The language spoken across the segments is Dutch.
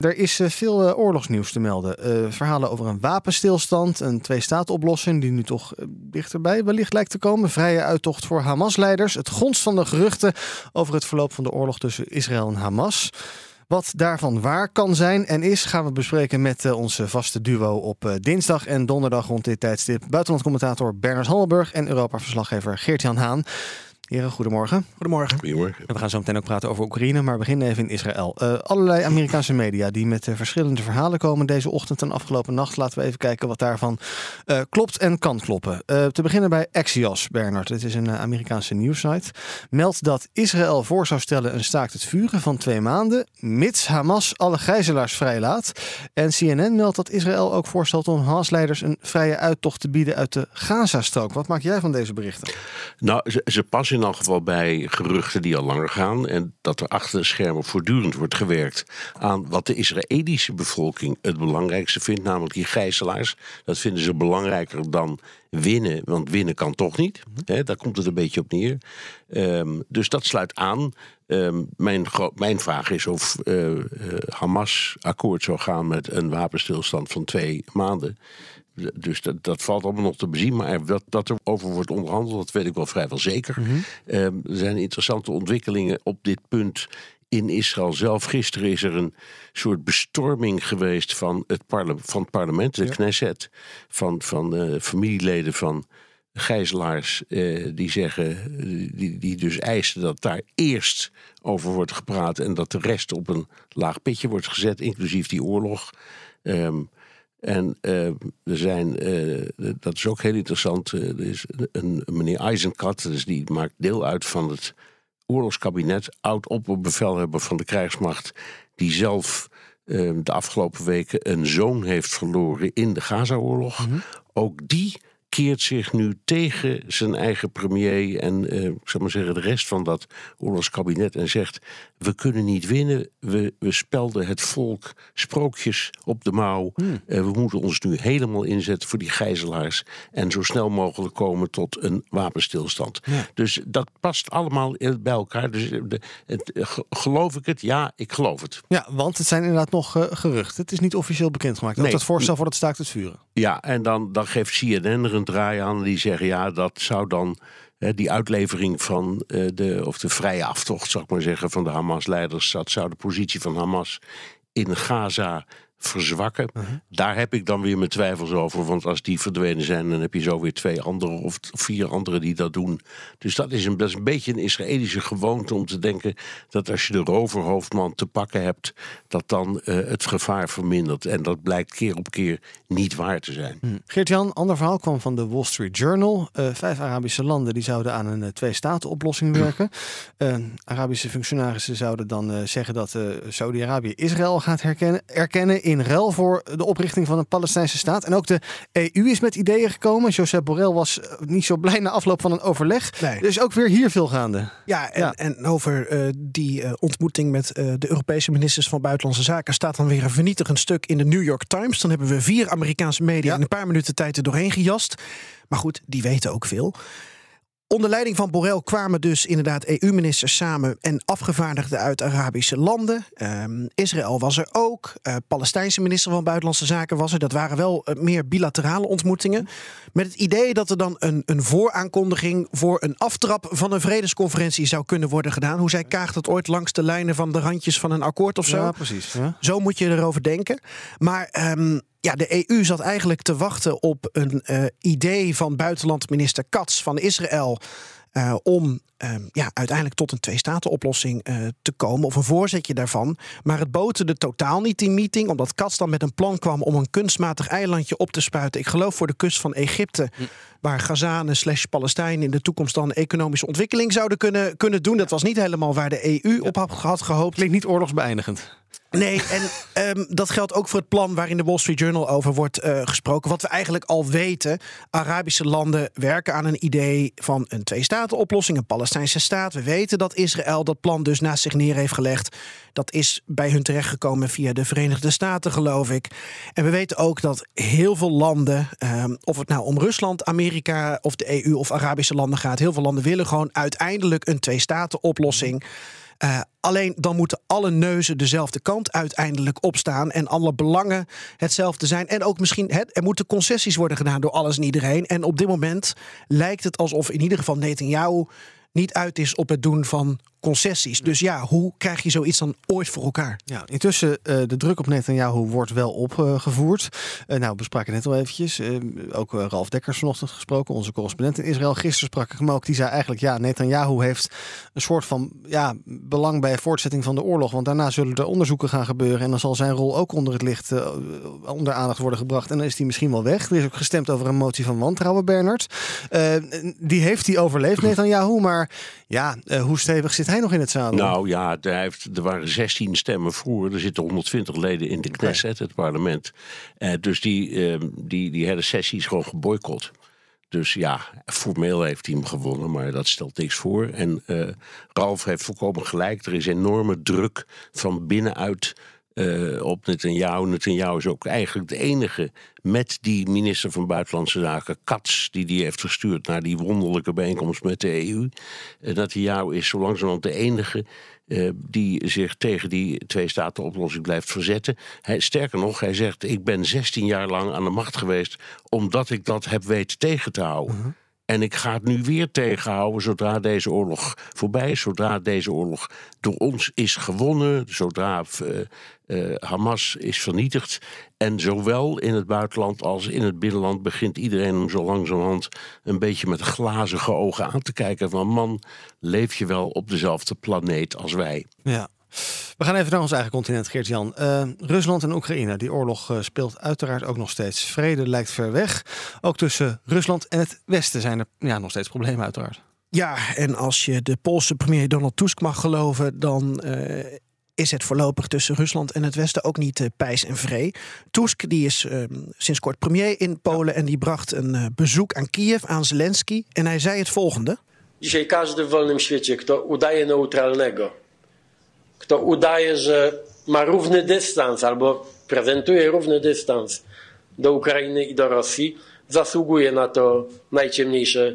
Er is eh, veel eh, oorlogsnieuws te melden. Eh, verhalen over een wapenstilstand, een twee-staat-oplossing die nu toch dichterbij wellicht lijkt te komen. Vrije uittocht voor Hamas-leiders. Het gonst van de geruchten over het verloop van de oorlog tussen Israël en Hamas. Wat daarvan waar kan zijn en is, gaan we bespreken met onze vaste duo op dinsdag en donderdag rond dit tijdstip. Buitenlandcommentator Bernard Hammelburg en Europa-verslaggever Geert-Jan Haan. Heren, goedemorgen. Goedemorgen. Goedemorgen. we gaan zo meteen ook praten over Oekraïne, maar we beginnen even in Israël. Uh, allerlei Amerikaanse media die met uh, verschillende verhalen komen deze ochtend en afgelopen nacht. Laten we even kijken wat daarvan uh, klopt en kan kloppen. te beginnen bij Axios, Bernard. Het is een Amerikaanse nieuwssite. Meldt dat Israël voor zou stellen een staakt het vuren van twee maanden, mits Hamas alle gijzelaars vrijlaat. En CNN meldt dat Israël ook voorstelt om Hamas-leiders een vrije uittocht te bieden uit de Gazastrook. Wat maak jij van deze berichten? Nou, ze, ze passen in elk geval bij geruchten die al langer gaan. En dat er achter de schermen voortdurend wordt gewerkt aan wat de Israëlische bevolking het belangrijkste vindt, namelijk die gijzelaars. Dat vinden ze belangrijker dan winnen, want winnen kan toch niet. Daar komt het een beetje op neer. Um, dus dat sluit aan. Um, mijn, mijn vraag is of uh, Hamas akkoord zou gaan met een wapenstilstand van twee maanden. Dus dat, dat valt allemaal nog te bezien. Maar dat, dat er over wordt onderhandeld, dat weet ik wel vrijwel zeker. Mhm. Ehm, er zijn interessante ontwikkelingen op dit punt in Israël zelf. Gisteren is er een soort bestorming geweest van het, van het parlement, de Knesset. Van, van uh, familieleden van gijzelaars uh, die zeggen, die, die dus eisen dat daar eerst over wordt gepraat en dat de rest op een laag pitje wordt gezet, inclusief die oorlog. Um, en uh, er zijn, uh, dat is ook heel interessant, uh, er is een, een meneer Eisenkat, dus die maakt deel uit van het oorlogskabinet, oud-opperbevelhebber van de krijgsmacht, die zelf de afgelopen weken een zoon heeft verloren in de Gaza-oorlog. Mhm. Ook die keert zich nu tegen zijn eigen premier en uh, ik zal maar zeggen, de rest van dat oorlogskabinet en zegt: We kunnen niet winnen. We, we spelden het volk sprookjes op de mouw. Hmm. Uh, we moeten ons nu helemaal inzetten voor die gijzelaars en zo snel mogelijk komen tot een wapenstilstand. Ja. Dus dat past allemaal bij elkaar. Dus de, het, geloof ik het? Ja, ik geloof het. Ja, want het zijn inderdaad nog uh, geruchten. Het is niet officieel bekendgemaakt. Nee. Ook dat voorstel voor het staakt het vuren. Ja, en dan, dan geeft CNN er een draai aan. Die zeggen ja, dat zou dan hè, die uitlevering van uh, de, of de vrije aftocht, zou ik maar zeggen, van de Hamas-leiders, dat zou de positie van Hamas in Gaza verzwakken. Uh -huh. Daar heb ik dan weer mijn twijfels over. Want als die verdwenen zijn, dan heb je zo weer twee andere of vier anderen die dat doen. Dus dat is een, dat is een beetje een Israëlische gewoonte om te denken dat als je de roverhoofdman te pakken hebt, dat dan uh, het gevaar vermindert. En dat blijkt keer op keer niet waar te zijn. Hm. Geert-Jan, ander verhaal kwam van de Wall Street Journal. Uh, vijf Arabische landen die zouden aan een uh, twee-staten-oplossing werken. Arabische functionarissen zouden dan zeggen dat Saudi-Arabië Israël gaat herkennen, erkennen in ruil voor de oprichting van een Palestijnse staat. En ook de EU is met ideeën gekomen. Josep Borrell was niet zo blij na afloop van een overleg. Nee. Dus ook weer hier veel gaande. Ja, en, Ja. en over uh, die uh, ontmoeting met uh, de Europese ministers van Buitenlandse Zaken staat dan weer een vernietigend stuk in de New York Times. Dan hebben we vier Amerikaanse media Ja. in een paar minuten tijd er doorheen gejast. Maar goed, die weten ook veel. Onder leiding van Borrell kwamen dus inderdaad EU-ministers samen en afgevaardigden uit Arabische landen. Um, Israël was er ook. Uh, Palestijnse minister van Buitenlandse Zaken was er. Dat waren wel uh, meer bilaterale ontmoetingen. Met het idee dat er dan een, een vooraankondiging voor een aftrap van een vredesconferentie zou kunnen worden gedaan. Hoe zij kaagt het ooit langs de lijnen van de randjes van een akkoord of zo. Ja, precies. Ja. Zo moet je erover denken. Maar um, ja, de EU zat eigenlijk te wachten op een uh, idee van buitenlandminister Katz van Israël. Uh, om uh, ja, uiteindelijk tot een twee-staten-oplossing uh, te komen, of een voorzetje daarvan. Maar het boterde totaal niet die meeting, omdat Katz dan met een plan kwam om een kunstmatig eilandje op te spuiten. Ik geloof voor de kust van Egypte, hm. waar Gazanen slash Palestijnen in de toekomst dan economische ontwikkeling zouden kunnen, kunnen doen. Dat was niet helemaal waar de EU op had, had gehoopt. Klinkt niet oorlogsbeëindigend. Nee, en ehm, dat geldt ook voor het plan waarin de Wall Street Journal over wordt eh, gesproken. Wat we eigenlijk al weten. Arabische landen werken aan een idee van een twee-staten-oplossing, een Palestijnse staat. We weten dat Israël dat plan dus naast zich neer heeft gelegd. Dat is bij hun terechtgekomen via de Verenigde Staten, geloof ik. En we weten ook dat heel veel landen, ehm, of het nou om Rusland, Amerika of de EU of Arabische landen gaat, heel veel landen willen gewoon uiteindelijk een twee-staten-oplossing. Uh, alleen dan moeten alle neuzen dezelfde kant uiteindelijk opstaan. En alle belangen hetzelfde zijn. En ook misschien, er moeten concessies worden gedaan door alles en iedereen. En op dit moment lijkt het alsof in ieder geval Netanyahu niet uit is op het doen van concessies. Dus ja, hoe krijg je zoiets dan ooit voor elkaar? Ja, intussen uh, de druk op Netanyahu wordt wel opgevoerd. Uh, nou, we spraken net al eventjes. Uh, ook Ralf Dekkers vanochtend gesproken, onze correspondent in Israël. Gisteren sprak ik hem ook. Die zei eigenlijk, ja, Netanyahu heeft een soort van ja, belang bij voortzetting van de oorlog. Want daarna zullen er onderzoeken gaan gebeuren. En dan zal zijn rol ook onder het licht, onder aandacht worden gebracht. En dan is hij misschien wel weg. Er is ook gestemd over een motie van wantrouwen, Bernard. die heeft hij overleefd, Netanyahu. Maar ja, hoe stevig zit hij nog in het zadel? Nou ja, hij heeft, er waren 16 stemmen voor. Er zitten 120 leden in de Knesset, het parlement. Uh, dus die, uh, die, die hele sessie is gewoon geboycott. Dus ja, formeel heeft hij hem gewonnen, maar dat stelt niks voor. En uh, Ralf heeft volkomen gelijk. Er is enorme druk van binnenuit uh, op Netanyahu. Netanyahu is ook eigenlijk de enige met die minister van Buitenlandse Zaken, Katz, die die heeft gestuurd naar die wonderlijke bijeenkomst met de EU. Uh, Netanyahu is zo langzamerhand de enige uh, die zich tegen die twee-staten-oplossing blijft verzetten. Hij, sterker nog, hij zegt: Ik ben 16 jaar lang aan de macht geweest omdat ik dat heb weten tegen te houden. -huh. En ik ga het nu weer tegenhouden zodra deze oorlog voorbij is. Zodra deze oorlog door ons is gewonnen. Zodra uh, uh, Hamas is vernietigd. En zowel in het buitenland als in het binnenland begint iedereen hem zo langzamerhand een beetje met glazige ogen aan te kijken. Van man, leef je wel op dezelfde planeet als wij? Ja. We gaan even naar ons eigen continent, Geert-Jan. Uh, Rusland en Oekraïne. Die oorlog uh, speelt uiteraard ook nog steeds. Vrede lijkt ver weg. Ook tussen Rusland en het Westen zijn er ja, nog steeds problemen, uiteraard. Ja, en als je de Poolse premier Donald Tusk mag geloven, dan uh, is het voorlopig tussen Rusland en het Westen ook niet uh, pijs en vree. Tusk die is uh, sinds kort premier in Polen en die bracht een uh, bezoek aan Kiev, aan Zelensky. En hij zei het volgende. Dzisiaj każdy w wolnym świecie, kto udaje neutralnego, kto udaje, że ma równy dystans albo prezentuje równy dystans do Ukrainy i do Rosji, zasługuje na to najciemniejsze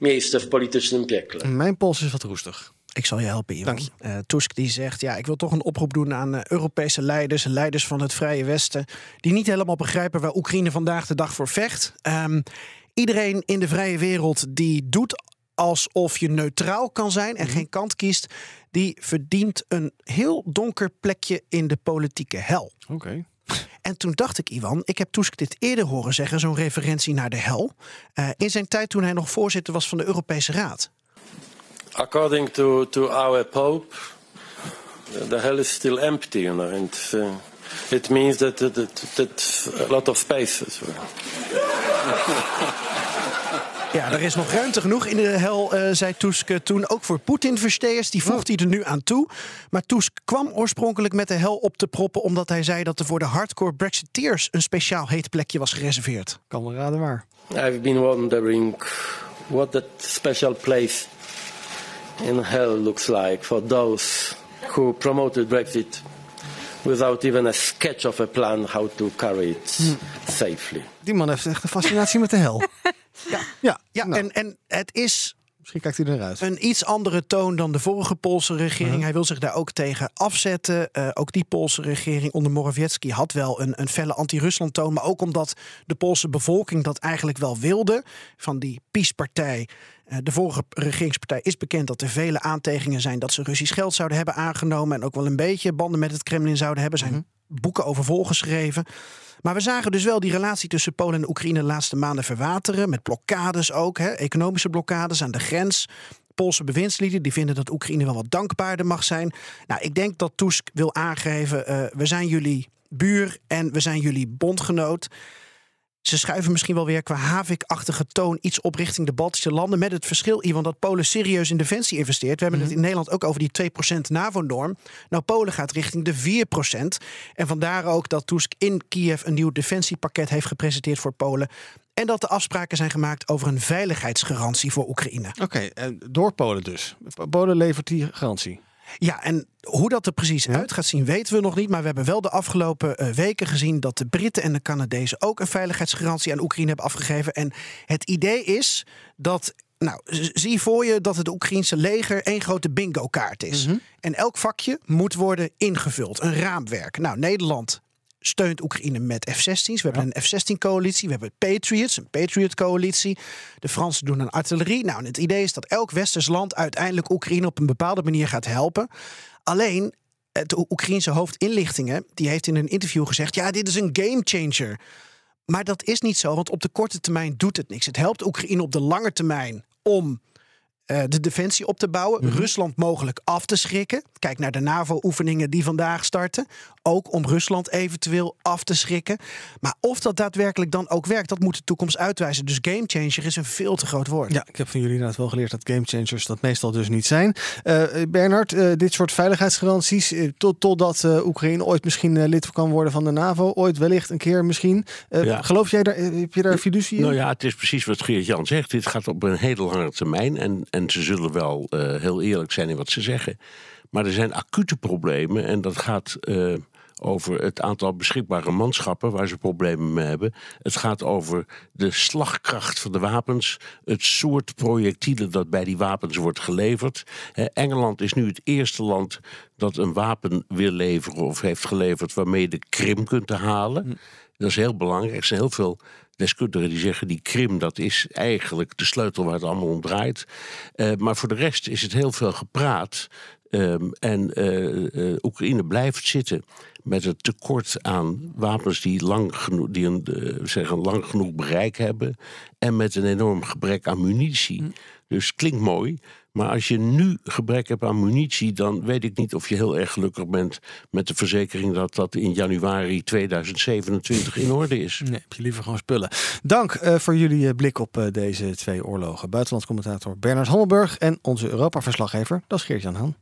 miejsce w politycznym piekle. Mijn pols is wat roestig. Ik zal je helpen, Ivan. Uh, Tusk die zegt, ja, ik wil toch een oproep doen aan uh, Europese leiders, leiders van het Vrije Westen, die niet helemaal begrijpen waar Oekraïne vandaag de dag voor vecht. Um, iedereen in de vrije wereld die doet alsof je neutraal kan zijn en mm -hmm. geen kant kiest, die verdient een heel donker plekje in de politieke hel. Oké. Okay. En toen dacht ik, Ivan, ik heb Tusk dit eerder horen zeggen, zo'n referentie naar de hel, uh, in zijn tijd toen hij nog voorzitter was van de Europese Raad. According to, to our Pope, the hell is still empty, you know, and uh, it means that, that, that, that a lot of spaces. Ja, er is nog ruimte genoeg in de hel, uh, zei Tusk toen. Ook voor Poetin-versteers, die voegt hij er nu aan toe. Maar Tusk kwam oorspronkelijk met de hel op te proppen... omdat hij zei dat er voor de hardcore Brexiteers... een speciaal heet plekje was gereserveerd. Kan wel raden waar. I've been wondering what that special place in hell looks like for those who promoted Brexit without even a sketch of a plan how to carry it hmm. safely. Die man heeft echt een fascinatie met de hel. Ja, nou. en, en het is Misschien kijkt hij eruit. Een iets andere toon dan de vorige Poolse regering. Hij wil zich daar ook tegen afzetten. Uh, ook die Poolse regering onder Morawiecki had wel een, een felle anti-Rusland toon. Maar ook omdat de Poolse bevolking dat eigenlijk wel wilde. Van die PiS-partij. Uh, de vorige regeringspartij is bekend dat er vele aantegingen zijn dat ze Russisch geld zouden hebben aangenomen. En ook wel een beetje banden met het Kremlin zouden hebben. Zijn uh-huh. Boeken over volgeschreven. Maar we zagen dus wel die relatie tussen Polen en Oekraïne de laatste maanden verwateren. Met blokkades ook, hè, economische blokkades aan de grens. Poolse bewindslieden die vinden dat Oekraïne wel wat dankbaarder mag zijn. Nou, ik denk dat Tusk wil aangeven: uh, we zijn jullie buur en we zijn jullie bondgenoot. Ze schuiven misschien wel weer qua Havik-achtige toon iets op richting de Baltische landen. Met het verschil, Iwan, dat Polen serieus in defensie investeert. We hebben het in Nederland ook over die 2% NAVO-norm. Nou, Polen gaat richting de 4%. En vandaar ook dat Tusk in Kiev een nieuw defensiepakket heeft gepresenteerd voor Polen. En dat de afspraken zijn gemaakt over een veiligheidsgarantie voor Oekraïne. Oké, en door Polen dus. Polen levert die garantie. Ja, en hoe dat er precies uit gaat zien, weten we nog niet. Maar we hebben wel de afgelopen eh, weken gezien dat de Britten en de Canadezen ook een veiligheidsgarantie aan Oekraïne hebben afgegeven. En het idee is dat. Nou, zie voor je dat het Oekraïense leger één grote bingo-kaart is. En elk vakje moet worden ingevuld, een raamwerk. Nou, Nederland steunt Oekraïne met F-16's. We hebben een F-16-coalitie, we hebben Patriots, een Patriot-coalitie. De Fransen doen aan artillerie. Nou, en het idee is dat elk westers land uiteindelijk Oekraïne op een bepaalde manier gaat helpen. Alleen, het Oekraïense hoofdinlichtingen, die heeft in een interview gezegd... ja, dit is een gamechanger. Maar dat is niet zo, want op de korte termijn doet het niks. Het helpt Oekraïne op de lange termijn om eh, de defensie op te bouwen. Rusland mogelijk af te schrikken. Kijk naar de NAVO-oefeningen die vandaag starten. Ook om Rusland eventueel af te schrikken. Maar of dat daadwerkelijk dan ook werkt, dat moet de toekomst uitwijzen. Dus gamechanger is een veel te groot woord. Ja, ik heb van jullie inderdaad wel geleerd dat gamechangers dat meestal dus niet zijn. Eh Bernard, eh, dit soort veiligheidsgaranties, tot, totdat eh, Oekraïne ooit misschien lid kan worden van de NAVO, ooit wellicht een keer misschien. Eh, Ja. Geloof jij daar, heb je daar fiducie in? Nou ja, het is precies wat Geert-Jan zegt. Dit gaat op een hele lange termijn. En, en ze zullen wel eh, heel eerlijk zijn in wat ze zeggen. Maar er zijn acute problemen. En dat gaat eh, over het aantal beschikbare manschappen waar ze problemen mee hebben. Het gaat over de slagkracht van de wapens. Het soort projectielen dat bij die wapens wordt geleverd. Engeland is nu het eerste land dat een wapen wil leveren of heeft geleverd waarmee je de Krim kunt halen. Dat is heel belangrijk. Er zijn heel veel deskundigen die zeggen die Krim dat is eigenlijk de sleutel waar het allemaal om draait. Eh, maar voor de rest is het heel veel gepraat. Ehm, en eh, eh, Oekraïne blijft zitten met het tekort aan wapens die, lang genoeg, die een, zeggen, lang genoeg bereik hebben. En met een enorm gebrek aan munitie. Dus klinkt mooi. Maar als je nu gebrek hebt aan munitie, dan weet ik niet of je heel erg gelukkig bent met de verzekering dat dat in januari 2027 in orde is. Nee, heb je liever gewoon spullen. Dank eh, voor jullie eh, blik op eh, deze twee oorlogen. Buitenlandscommentator Bernard Hammelburg en onze Europa-verslaggever, dat is Geert-Jan Haan.